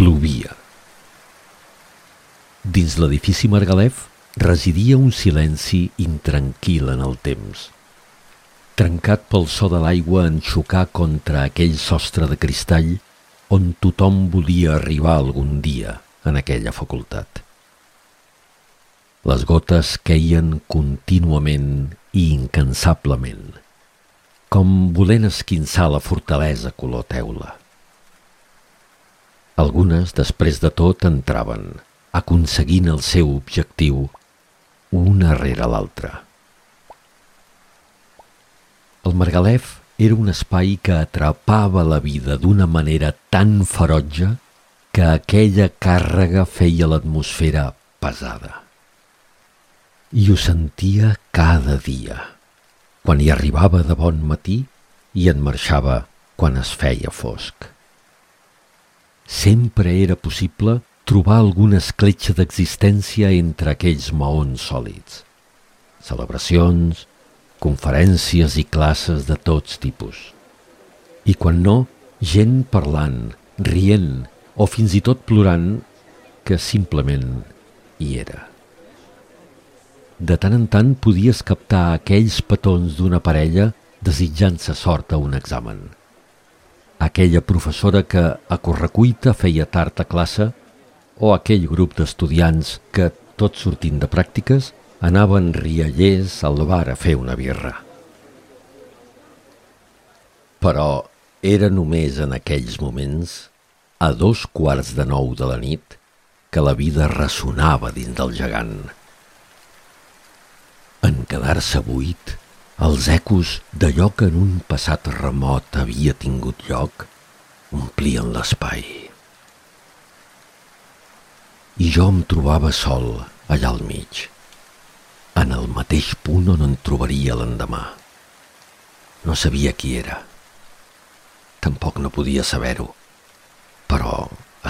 Plovia. Dins l'edifici Margalef residia un silenci intranquil en el temps, trencat pel so de l'aigua en xocar contra aquell sostre de cristall on tothom volia arribar algun dia en aquella facultat. Les gotes queien contínuament i incansablement, com volent esquinçar la fortalesa color teula. Algunes, després de tot, entraven, aconseguint el seu objectiu, una rere l'altra. El Margalef era un espai que atrapava la vida d'una manera tan ferotge que aquella càrrega feia l'atmosfera pesada. I ho sentia cada dia, quan hi arribava de bon matí i en marxava quan es feia fosc sempre era possible trobar alguna escletxa d'existència entre aquells maons sòlids. Celebracions, conferències i classes de tots tipus. I quan no, gent parlant, rient o fins i tot plorant que simplement hi era. De tant en tant podies captar aquells petons d'una parella desitjant-se sort a un examen – aquella professora que a correcuita feia tard a classe o aquell grup d'estudiants que, tot sortint de pràctiques, anaven riallers al bar a fer una birra. Però era només en aquells moments, a dos quarts de nou de la nit, que la vida ressonava dins del gegant. En quedar-se buit, els ecos d'allò que en un passat remot havia tingut lloc omplien l'espai. I jo em trobava sol allà al mig, en el mateix punt on em trobaria l'endemà. No sabia qui era. Tampoc no podia saber-ho, però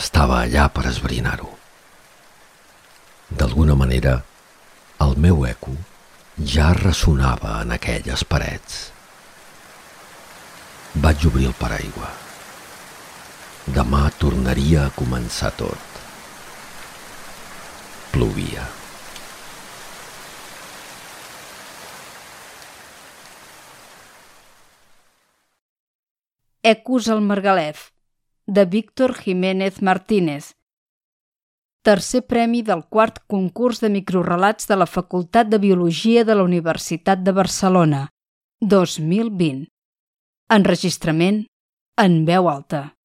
estava allà per esbrinar-ho. D'alguna manera, el meu eco ja ressonava en aquelles parets. Vaig obrir el paraigua. Demà tornaria a començar tot. Plovia. Ecus al Margalef, de Víctor Jiménez Martínez, tercer premi del quart concurs de microrelats de la Facultat de Biologia de la Universitat de Barcelona, 2020. Enregistrament en veu alta.